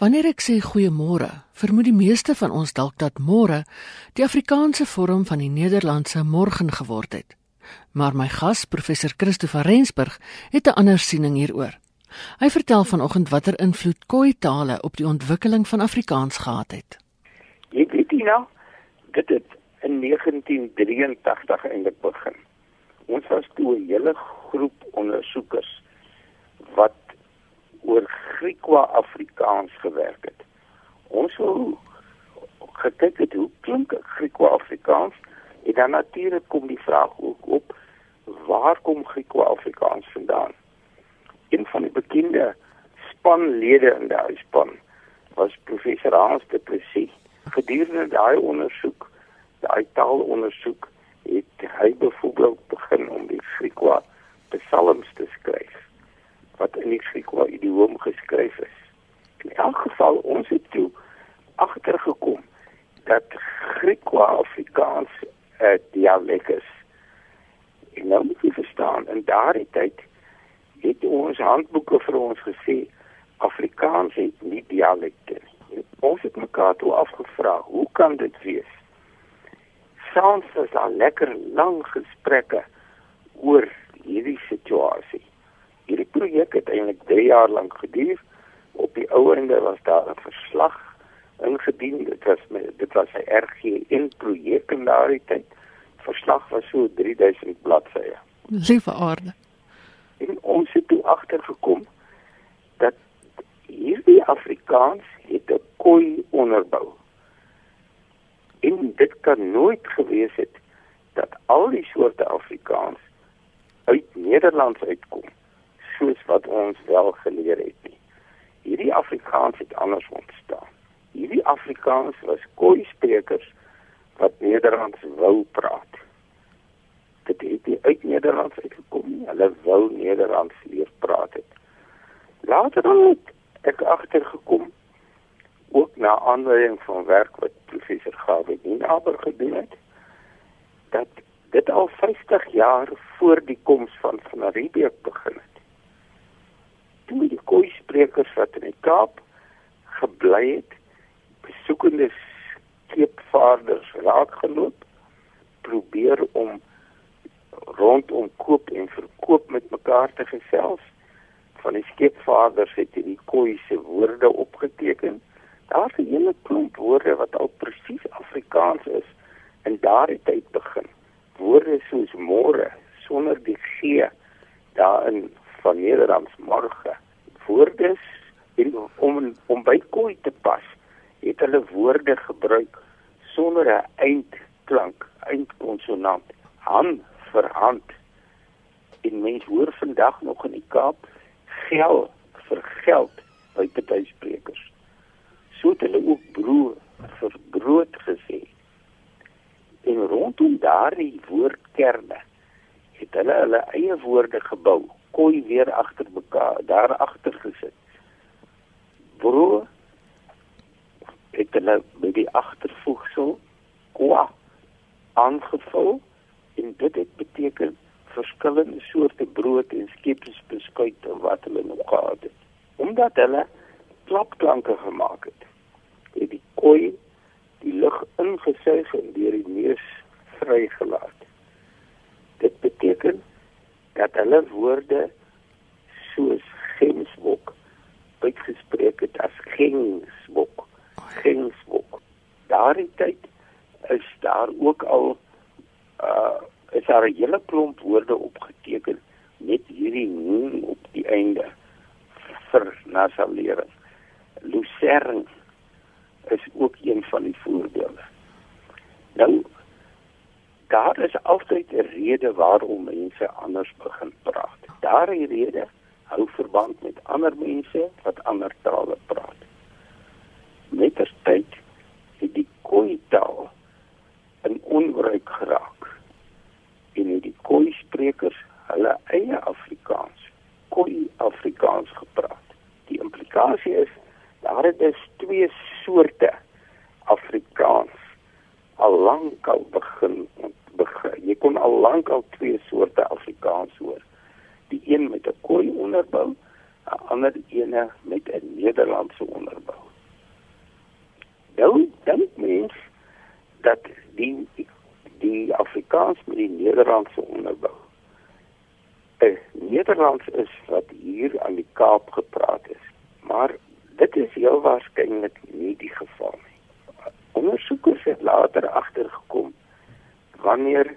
Wanneer ek sê goeiemôre, vermoed die meeste van ons dalk dat môre die Afrikaanse vorm van die Nederlandse môre geword het. Maar my gas, professor Christopher Rensburg, het 'n ander siening hieroor. Hy vertel vanoggend watter invloed Khoi tale op die ontwikkeling van Afrikaans gehad het. Ek weet nie nou, dit het in 1983 eintlik begin. Ons was toe 'n hele groep ondersoekers oor Griekwa-Afrikaans gewerk het. Ons wou gekyk het hoe klink Griekwa-Afrikaans en dan natuurlik kom die vraag ook op waar kom Griekwa-Afrikaans vandaan? Een van die bekende spanlede in daai span was professor Hans de Plessis. Gedurende daai ondersoek, daai taalondersoek, het hy byvoorbeeld begin om die Griekwa psalms te skryf wat in die Griekse idiom geskryf is. In elk geval ons het toe agtergekom dat Griekse Afrikaans 'n dialek is. En nou moet jy verstaan, in daardie tyd het ons handboeke vir ons gesê Afrikaans het nie dialekte nie. Ons het mekaar toe afgevra, hoe kan dit wees? Sounds as 'n lekker lang gesprekke oor hierdie situasie hierdie projek het eintlik 3 jaar lank geduur. Op die ou einde was daar 'n verslag ingedien. Dit was met dit was 'n RGN projek in daardie tyd. Verslag was so 3000 bladsye. Liewe aarde. En ons het toe agtergekom dat hierdie Afrikaans het 'n koi onderbou. En dit kan nooit gewees het dat al die soorte Afrikaans uit Nederland uitkom soos wat ons wel geleer het nie. Hierdie Afrikaans het anders ontstaan. Hierdie Afrikaans was koi sprekers wat Nederlands wou praat. Dit het nie uit Nederlands uitgekom nie. Hulle wou Nederlands leer praat het. Later dan het ek agtergekom ook na aanleiding van werk wat professor Gawe Nienaber gedoen het dat dit al 50 jaar voor die koms van van Riebeek begin het toe die koi sprekers wat in die Kaap gebly het, besoekende skeepvaarders raakgeloop, probeer om rondom koop en verkoop met mekaar te gesels. Van die skeepvaarders het hierdie koi se woorde opgeteken. Daar's 'n hele klomp woorde wat al presies Afrikaans is in daardie tyd begin. Woorde soos môre sonder die g daarin van Nederlands môre woorde en om om by koi te pas het hulle woorde gebruik sonder 'n eindklank eindkonsonant hand vir hand. En mens hoor vandag nog in die Kaap geld vir geld by party sprekers so het hulle ook brood vir brood gesê. En rondom daardie woordkerne het hulle hulle eie woorde gebou koi weer agter mekaar daar agter gesit. Bro het hulle met die agtervoegsel kwa aangevul en dit het beteken verskillende soorte brood en skepsbeskuite wat hulle nog gehad het. Omdat hulle klapklanke gemaak het, het die koi die lug ingesuig en deur die neus vrygelaat. Dit beteken dat hulle woorde soos gensbok uitgespreek het as gensbok gensbok daardie tyd is daar ook al uh is daar 'n hele klomp woorde opgeteken met hierdie noem op die einde vir nasalering lucerne is ook een van die voorbeelde. Nou daar is altyd 'n rede waarom mense anders begin praat. Daardie rede hou verband met ander mense wat ander tale praat. Mettertyd het die Khoi-taal in onbruik geraak. En het die Khoi-sprekers hulle eie Afrikaans, Khoi-Afrikaans gepraat. Die implikasie is daar het dus twee soorte Afrikaans al lank al begin begin. Jy kon al lank al twee soorte Afrikaans hoor. Die een met 'n koi onderbou, 'n ander ene met 'n Nederlandse onderbou. Nou dink mens dat die die Afrikaans met die Nederlandse onderbou. Eh Nederlands is wat hier aan die Kaap gepraat is, maar dit is heel waarskynlik nie die geval nie. Ondersoekers het later agtergekom wanneer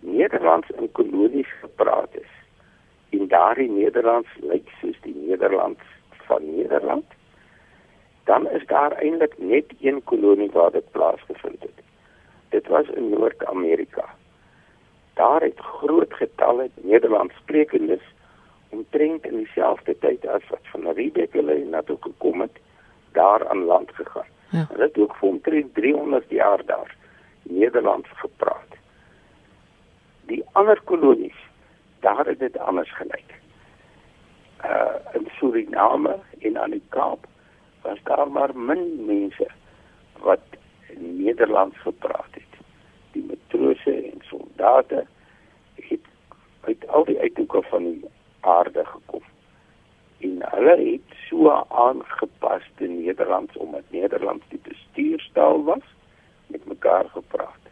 Nederlands in kolonies gepraat is en daardie Nederlands lyk soos die Nederlands van Nederland dan is daar eintlik net een kolonie waar dit plaasgevind het. Dit was in Noord-Amerika. Daar het groot getalle Nederlandssprekendes omtrent in dieselfde tyd as wat van Riebeeck hulle na toe gekom het, daar aan land gegaan. Ja. Hulle het ook vir omtrent 300 jaar daar Nederlands gepraat. Die ander kolonies, daar het dit anders gelyk. Uh in Suriname en aan die Kaap was daar maar min mense wat Nederlands gepraat het. Die matrose en soldate het uit al die uithoeke van die aarde gekom. En hulle het so aangepaste Nederlands omdat Nederlands die bestuurstaal was met mekaar gepraat.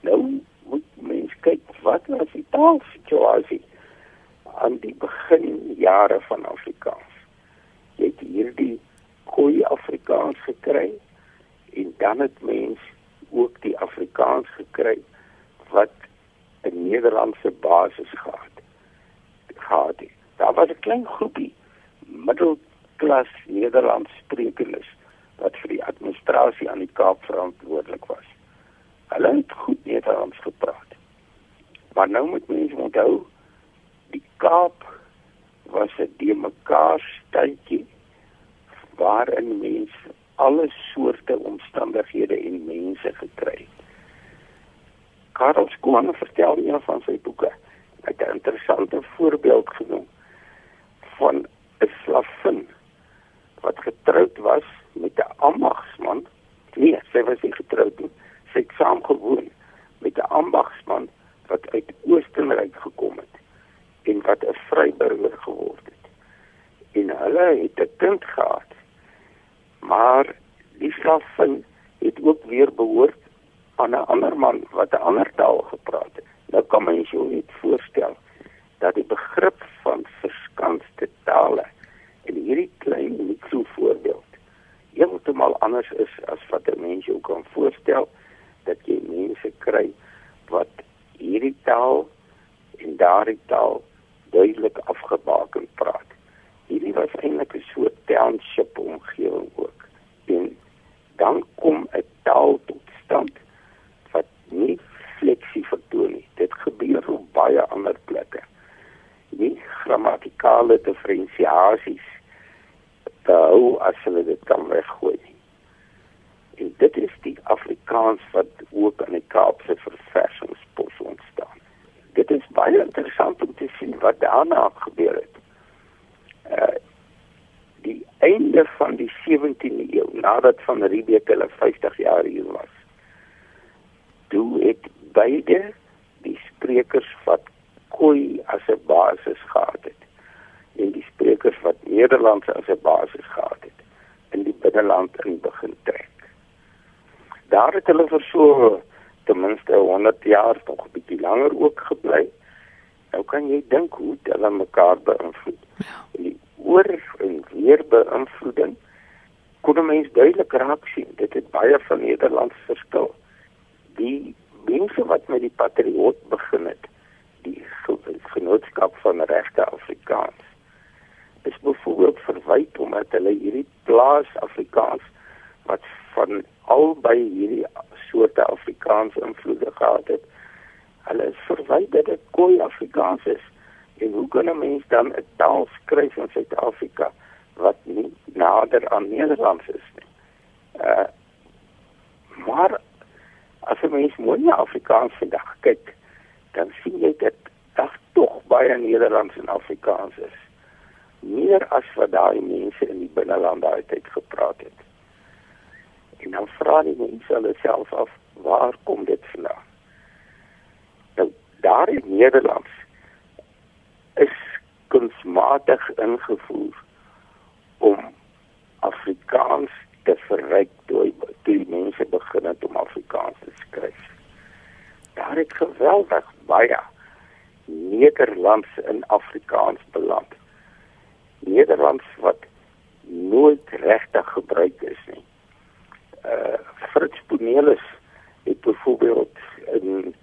Nou moet mens kyk wat was die taalsituasie aan die beginjare van Afrikaans. Jy het hierdie goeie Afrikaans gekry en dan het mens ook die Afrikaans gekry wat 'n Nederlandse basis gehad gehad het. Daar was 'n klein groepie middelklas Nederlands sprekendes wat vir die administrasie aan die Kaap verantwoordelik was. Hulle het goed Nederlands gepraat. Maar nou moet mense onthou die Kaap was 'n de mekaar stadjie waarin mense alle soorte omstandighede en mense gekry het. Karel Skoon vertel een van sy boeke. 'n interessante voorbeeld genoem van 'n slavin wat getroud was met 'n ambagsman. Nee, sy was nie getroud nie. Sy het saamgewoon met 'n ambagsman wat uit Oostenryk gekom het en wat 'n vryburger geword het. En hulle het 'n kind gehad maar die slavin het ook weer behoort aan 'n ander man wat 'n ander taal gepraat het. Nou kan mens jou net voorstel dat die begrip van verskanste tale in hierdie klein mikro voorbeeld heeltemal anders is as wat 'n mens jou kan voorstel dat jy mense kry wat hierdie taal en daardie taal duidelik afgebaken praat. Hierdie was eintlik 'n soort township omgewing ook en dan kom 'n taal tot stand wat nie fleksie vertoon nie. Dit gebeur op baie ander plekke. Nie grammatikale diferensiasies hou as hulle dit kan weggooi. En dit is die Afrikaans wat ook in die Kaapse verversingspos ontstaan. Dit is baie interessant om te sien wat daarna gebeur het. Uh, die einde van die 17de eeu nadat van Riebeeck hulle 50 jaar hier was. Toe het beide die sprekers wat Khoi as 'n basis gehad het en die sprekers wat Nederlands as 'n basis gehad het in die binneland in begin trek. Daar het hulle vir so ten minste 100 jaar tog 'n bietjie langer ook gebly. Nou kan jy dink hoe hulle mekaar beïnvloed. Ja. Die oor en weer beïnvloeding kon mens duidelik raak sien dit het baie van Nederland verskil die mense wat met die patriot begin het die genootskap van regte Afrikaans is byvoorbeeld verwyd omdat hulle hierdie plaas Afrikaans wat van albei hierdie soorte Afrikaans invloede gehad het hulle is verwyd dat dit koei Afrikaans is En hoe kan 'n mens dan 'n taal skryf in Suid-Afrika wat nie nader aan Nederlands is nie? Uh maar as 'n mens mooi na Afrikaans vandag kyk, dan sien jy dat daar tog baie Nederlands en Afrikaans is. Meer as wat daai mense in die binnelande uit gepraat het. En dan vra die mense hulle self af, waar kom dit vandaan? Nou, daar in Nederland is kunsmatig ingevoer om Afrikaans te verryk toe toe mense begin het om Afrikaans te skryf. Daar het geweldig baie Nederlands in Afrikaans beland. Nederlands wat nooit regtig gebruik is nie. Fritz Bonelis het byvoorbeeld in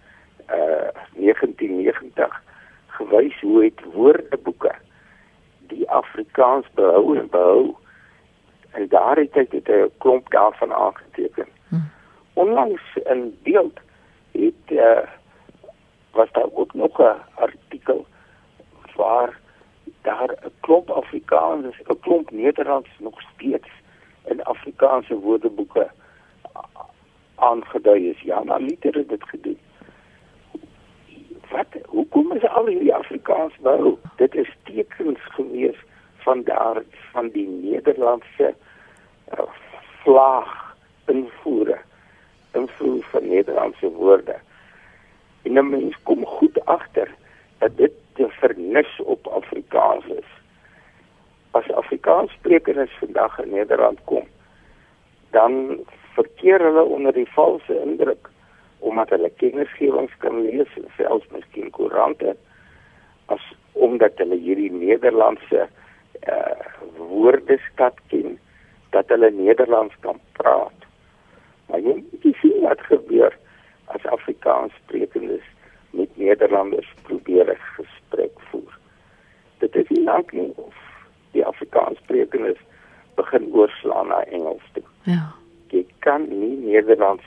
uh 1990 gewys hoe het woordeboeke die Afrikaans behou en behou en daar het hy dit 'n klomp daarvan aangeteken. Hmm. Onlangs in beeld het uh was daar ook nog 'n artikel waar daar 'n klomp Afrikaans, 'n klomp Nederlands nog steeds in Afrikaanse woordeboeke aangedui is. Ja, maar Luther het dit gedoen. Wat hoekom is al hierdie Afrikaans nou? Dit is tekens gewees van daar van die Nederlandse uh, vlaag invoere invoer van Nederlandse woorde. En 'n mens kom goed agter dat dit te vernis op Afrikaans is. As Afrikaanssprekers vandag in Nederland kom, dan verkeer hulle onder die valse indruk omdat hulle kennisgewings kan lees, selfs miskien koerante, as omdat hulle hierdie Nederlandse uh woordeskat ken dat hulle Nederlands kan praat. Maar jy moet sien wat gebeur as Afrikaanssprekendes met Nederlanders probeer 'n gesprek voer. Dit is nie lank nie of die Afrikaanssprekendes begin oorslaan na Engels toe. Ja. Jy kan nie Nederlands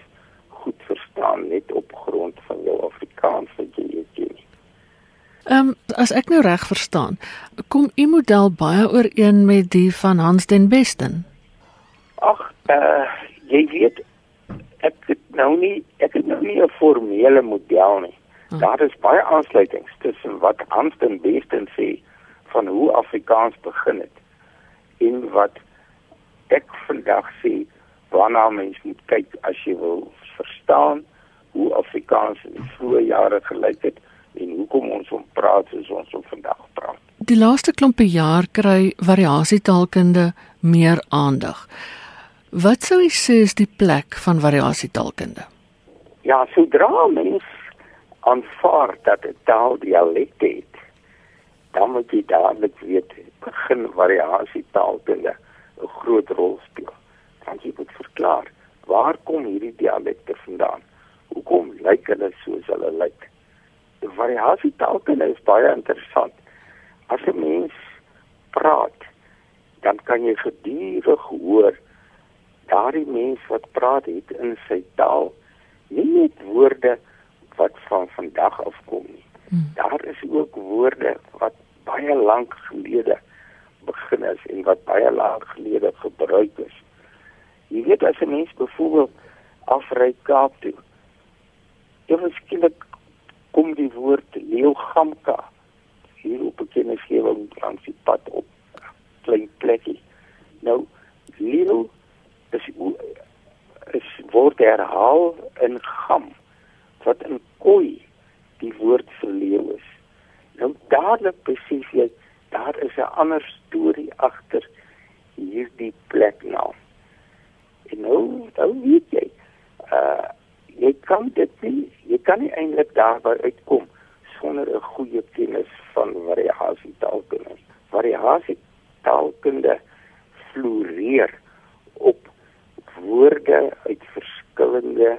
goed verstaan net op grond van jou Afrikaans wat jy ken nie. Ehm um, as ek nou reg verstaan, kom u model baie ooreen met die van Hans den Besten. Ag, uh, jy weet ek het nou nie ek het nou nie 'n formele model nie. Hmm. Daar is baie aansluitings tussen wat Hans den Besten sê van hoe Afrikaans begin het en wat ek vandag sê waarna mens moet kyk as jy wil verstaan hoe Afrikaans in die vroeë jare gelyk het en hoekom ons om praat soos ons op vandag praat. Die laaste klompe jaar kry variasietaalkunde meer aandag. Wat sou u sê is die plek van variasietaalkunde? Ja, sodra mens aanvaar dat 'n taal dialekte het, dan moet jy dadelik weet begin variasietaalkunde 'n groot rol speel. Verklaar waar kom hierdie dialekte vandaan? Hoekom lyk hulle soos hulle lyk? Die variasietaalkunde is baie interessant. As 'n mens praat, dan kan jy gedurig hoor daardie mens wat praat het in sy taal nie net woorde wat van vandag afkom nie. Hmm. Daar is ook woorde wat baie lank gelede begin is en wat baie lank gelede gebruik is. Jy weet as 'n mens byvoorbeeld afry Kaap toe, ewe skielik kom die woord leeugamka hier op 'n kennisgewing langs die pad op klein plekkie. Nou leeu is is word herhaal in gam wat in koi die woord vir leeu is. Nou dadelik besef jy daar is 'n ander storie agter hierdie pleknaam. En nou, nou weet jy, uh jy kan dit nie, jy kan nie eintlik daarby uitkom sonder 'n goeie kennis van variasie taalkunde. Variasie taalkunde floreer op woorde uit verskillende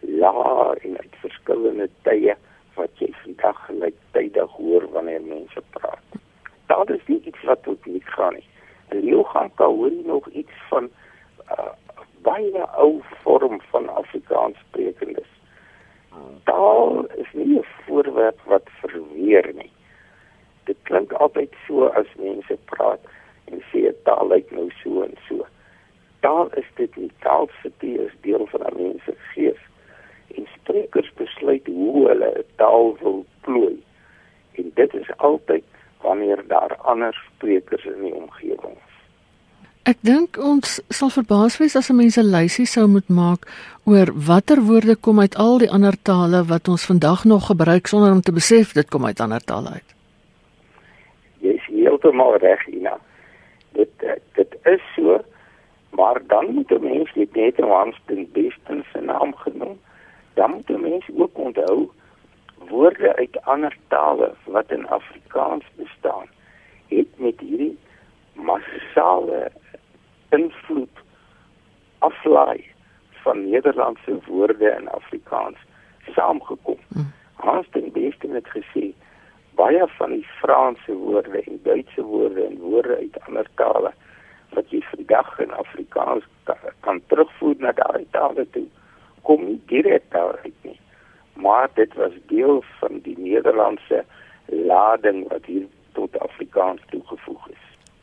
lae en uit verskillende tye wat jy vandag gelyktydig hoor wanneer mense praat. Daar is nie iets wat tot nie gaan nie. En jy gaan hoor nog iets van 'n uh, baie ou vorm van Afrikaans sprekendes. Taal is nie 'n voorwerp wat verweer nie. Dit klink altyd so as mense praat en sê 'n taal lyk nou so en so taal is dit nie taal sitie is deel van 'n mens se gees en sprekers besluit hoe hulle 'n taal wil plooi en dit is altyd wanneer daar ander sprekers in die omgewing is Ek dink ons sal verbaas wees as 'n mens 'n lysie sou moet maak oor watter woorde kom uit al die ander tale wat ons vandag nog gebruik sonder om te besef dit kom uit ander tale uit. Jy is heeltemal reg, Ina. Dit dit is so Maar dan moet 'n mens net net Hans den Besten se naam genoem. Dan moet 'n mens ook onthou woorde uit ander tale wat in Afrikaans bestaan het met hierdie massale invloed aflaai van Nederlandse woorde in Afrikaans saamgekom. Hmm. Hans den Beste het gesê baie van die Franse woorde en Duitse woorde en woorde uit ander tale wat jy vandag in Afrikaans kan, kan terugvoer na daardie tale toe kom nie direk daaruit nie maar dit was deel van die Nederlandse lading wat hier tot Afrikaans toegevoeg is.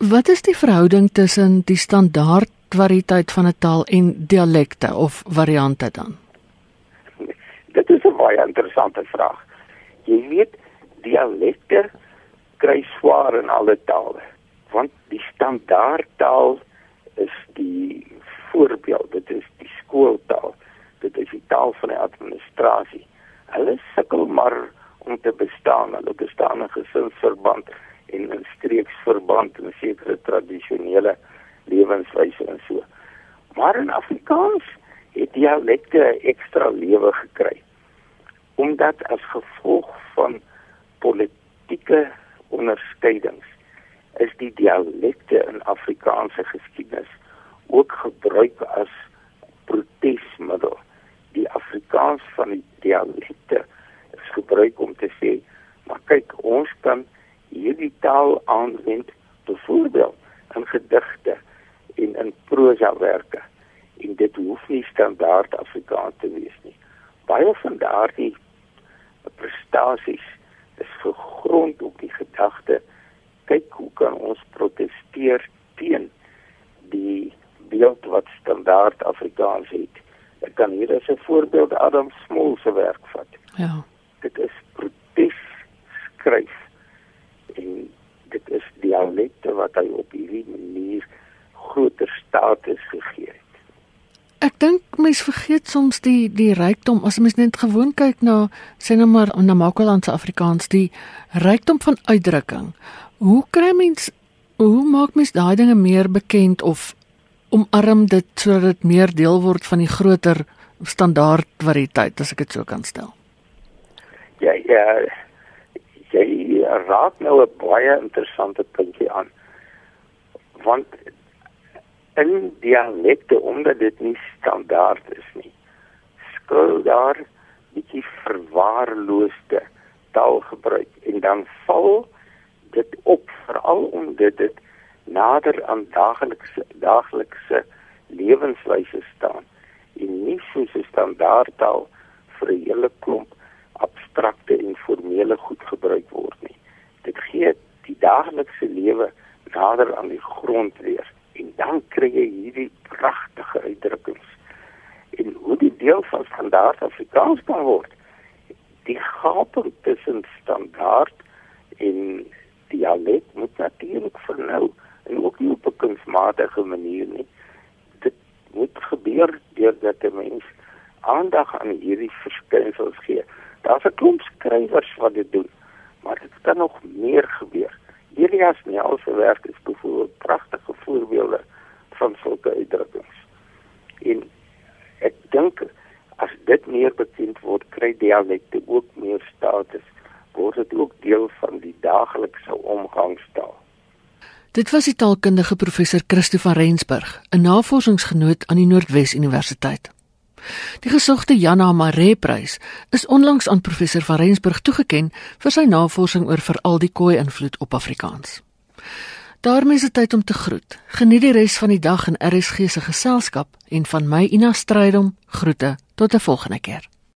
Wat is die verhouding tussen die standaard variëteit van 'n taal en dialekte of variante dan? Dit is 'n baie interessante vraag. Jy weet dialekte kry swaar in alle tale want die standaardtaal is die voorbeeld dit is die skooltaal dit is die taal van die administrasie hulle sukkel maar om te bestaan hulle bestaan in gesinsverband en in streeksverband en sekere tradisionele lewenswyse en so. Maar in Afrikaans het dialekte ekstra lewe gekry omdat as gevolg van politieke onderskeidings is die dialekte in Afrikaanse geskiedenis ook gebruik as protesmiddel. Die Afrikaans van die dialekte is gebruik om te sê, maar kyk, ons kan hierdie taal aanwend byvoorbeeld in gedigte en in prosawerke en dit hoef nie standaard Afrikaans te wees nie. Baie van daardie prestasies is gegrond op die gedagte kan ons proteseer teen die beeld wat standaard Afrikaans het. Ek kan hier as 'n voorbeeld Adam Smol se werk vat. Ja. Dit is protes skryf en dit is dialekte wat hy op hierdie manier groter status gegee het. Ek dink mense vergeet soms die die rykdom as mens net gewoon kyk na sê nou maar na Makwaland se Afrikaans die rykdom van uitdrukking Hoe kry mens hoe maak mens daai dinge meer bekend of omarm dit sodat dit meer deel word van die groter standaard variëteit as ek dit so kan stel? Ja, ja. Jy raak nou 'n baie interessante puntjie aan. Want in dialekte omdat dit nie standaard is nie, skuld daar bietjie verwaarloosde taalgebruik en dan val dit op veral omdat dit nader aan daaglikse daaglikse lewenswyse staan en nie soos 'n standaardtaal vir 'n hele klomp abstrakte en formele goed gebruik word nie. Dit gee die daaglikse lewe nader aan die grond weer en dan kry jy hierdie pragtige uitdrukkings en hoe die deel van standaard Afrikaans kan word. Die gaping tussen standaard en dialek moet natuurlik vernou en ook nie op 'n kunsmatige manier nie. Dit moet gebeur deurdat 'n mens aandag aan hierdie verskynsels gee. Daar's 'n klomp skrywers wat dit doen, maar dit kan nog meer gebeur. Elias Nel se werk is byvoorbeeld pragtige voorbeelde van sulke uitdrukkings. En ek dink as dit meer bekend word, kry dialekte ook meer status word dit ook deel van die daaglikse omgangstaal. Dit was die taalkundige professor Christo van Rensburg, 'n navorsingsgenoot aan die Noordwes Universiteit. Die gesogte Jana Maree Prys is onlangs aan professor van Rensburg toegekend vir sy navorsing oor veral die Khoi invloed op Afrikaans. daarmee is dit tyd om te groet. Geniet die res van die dag in RSG se geselskap en van my Ina Strydom groete tot 'n volgende keer.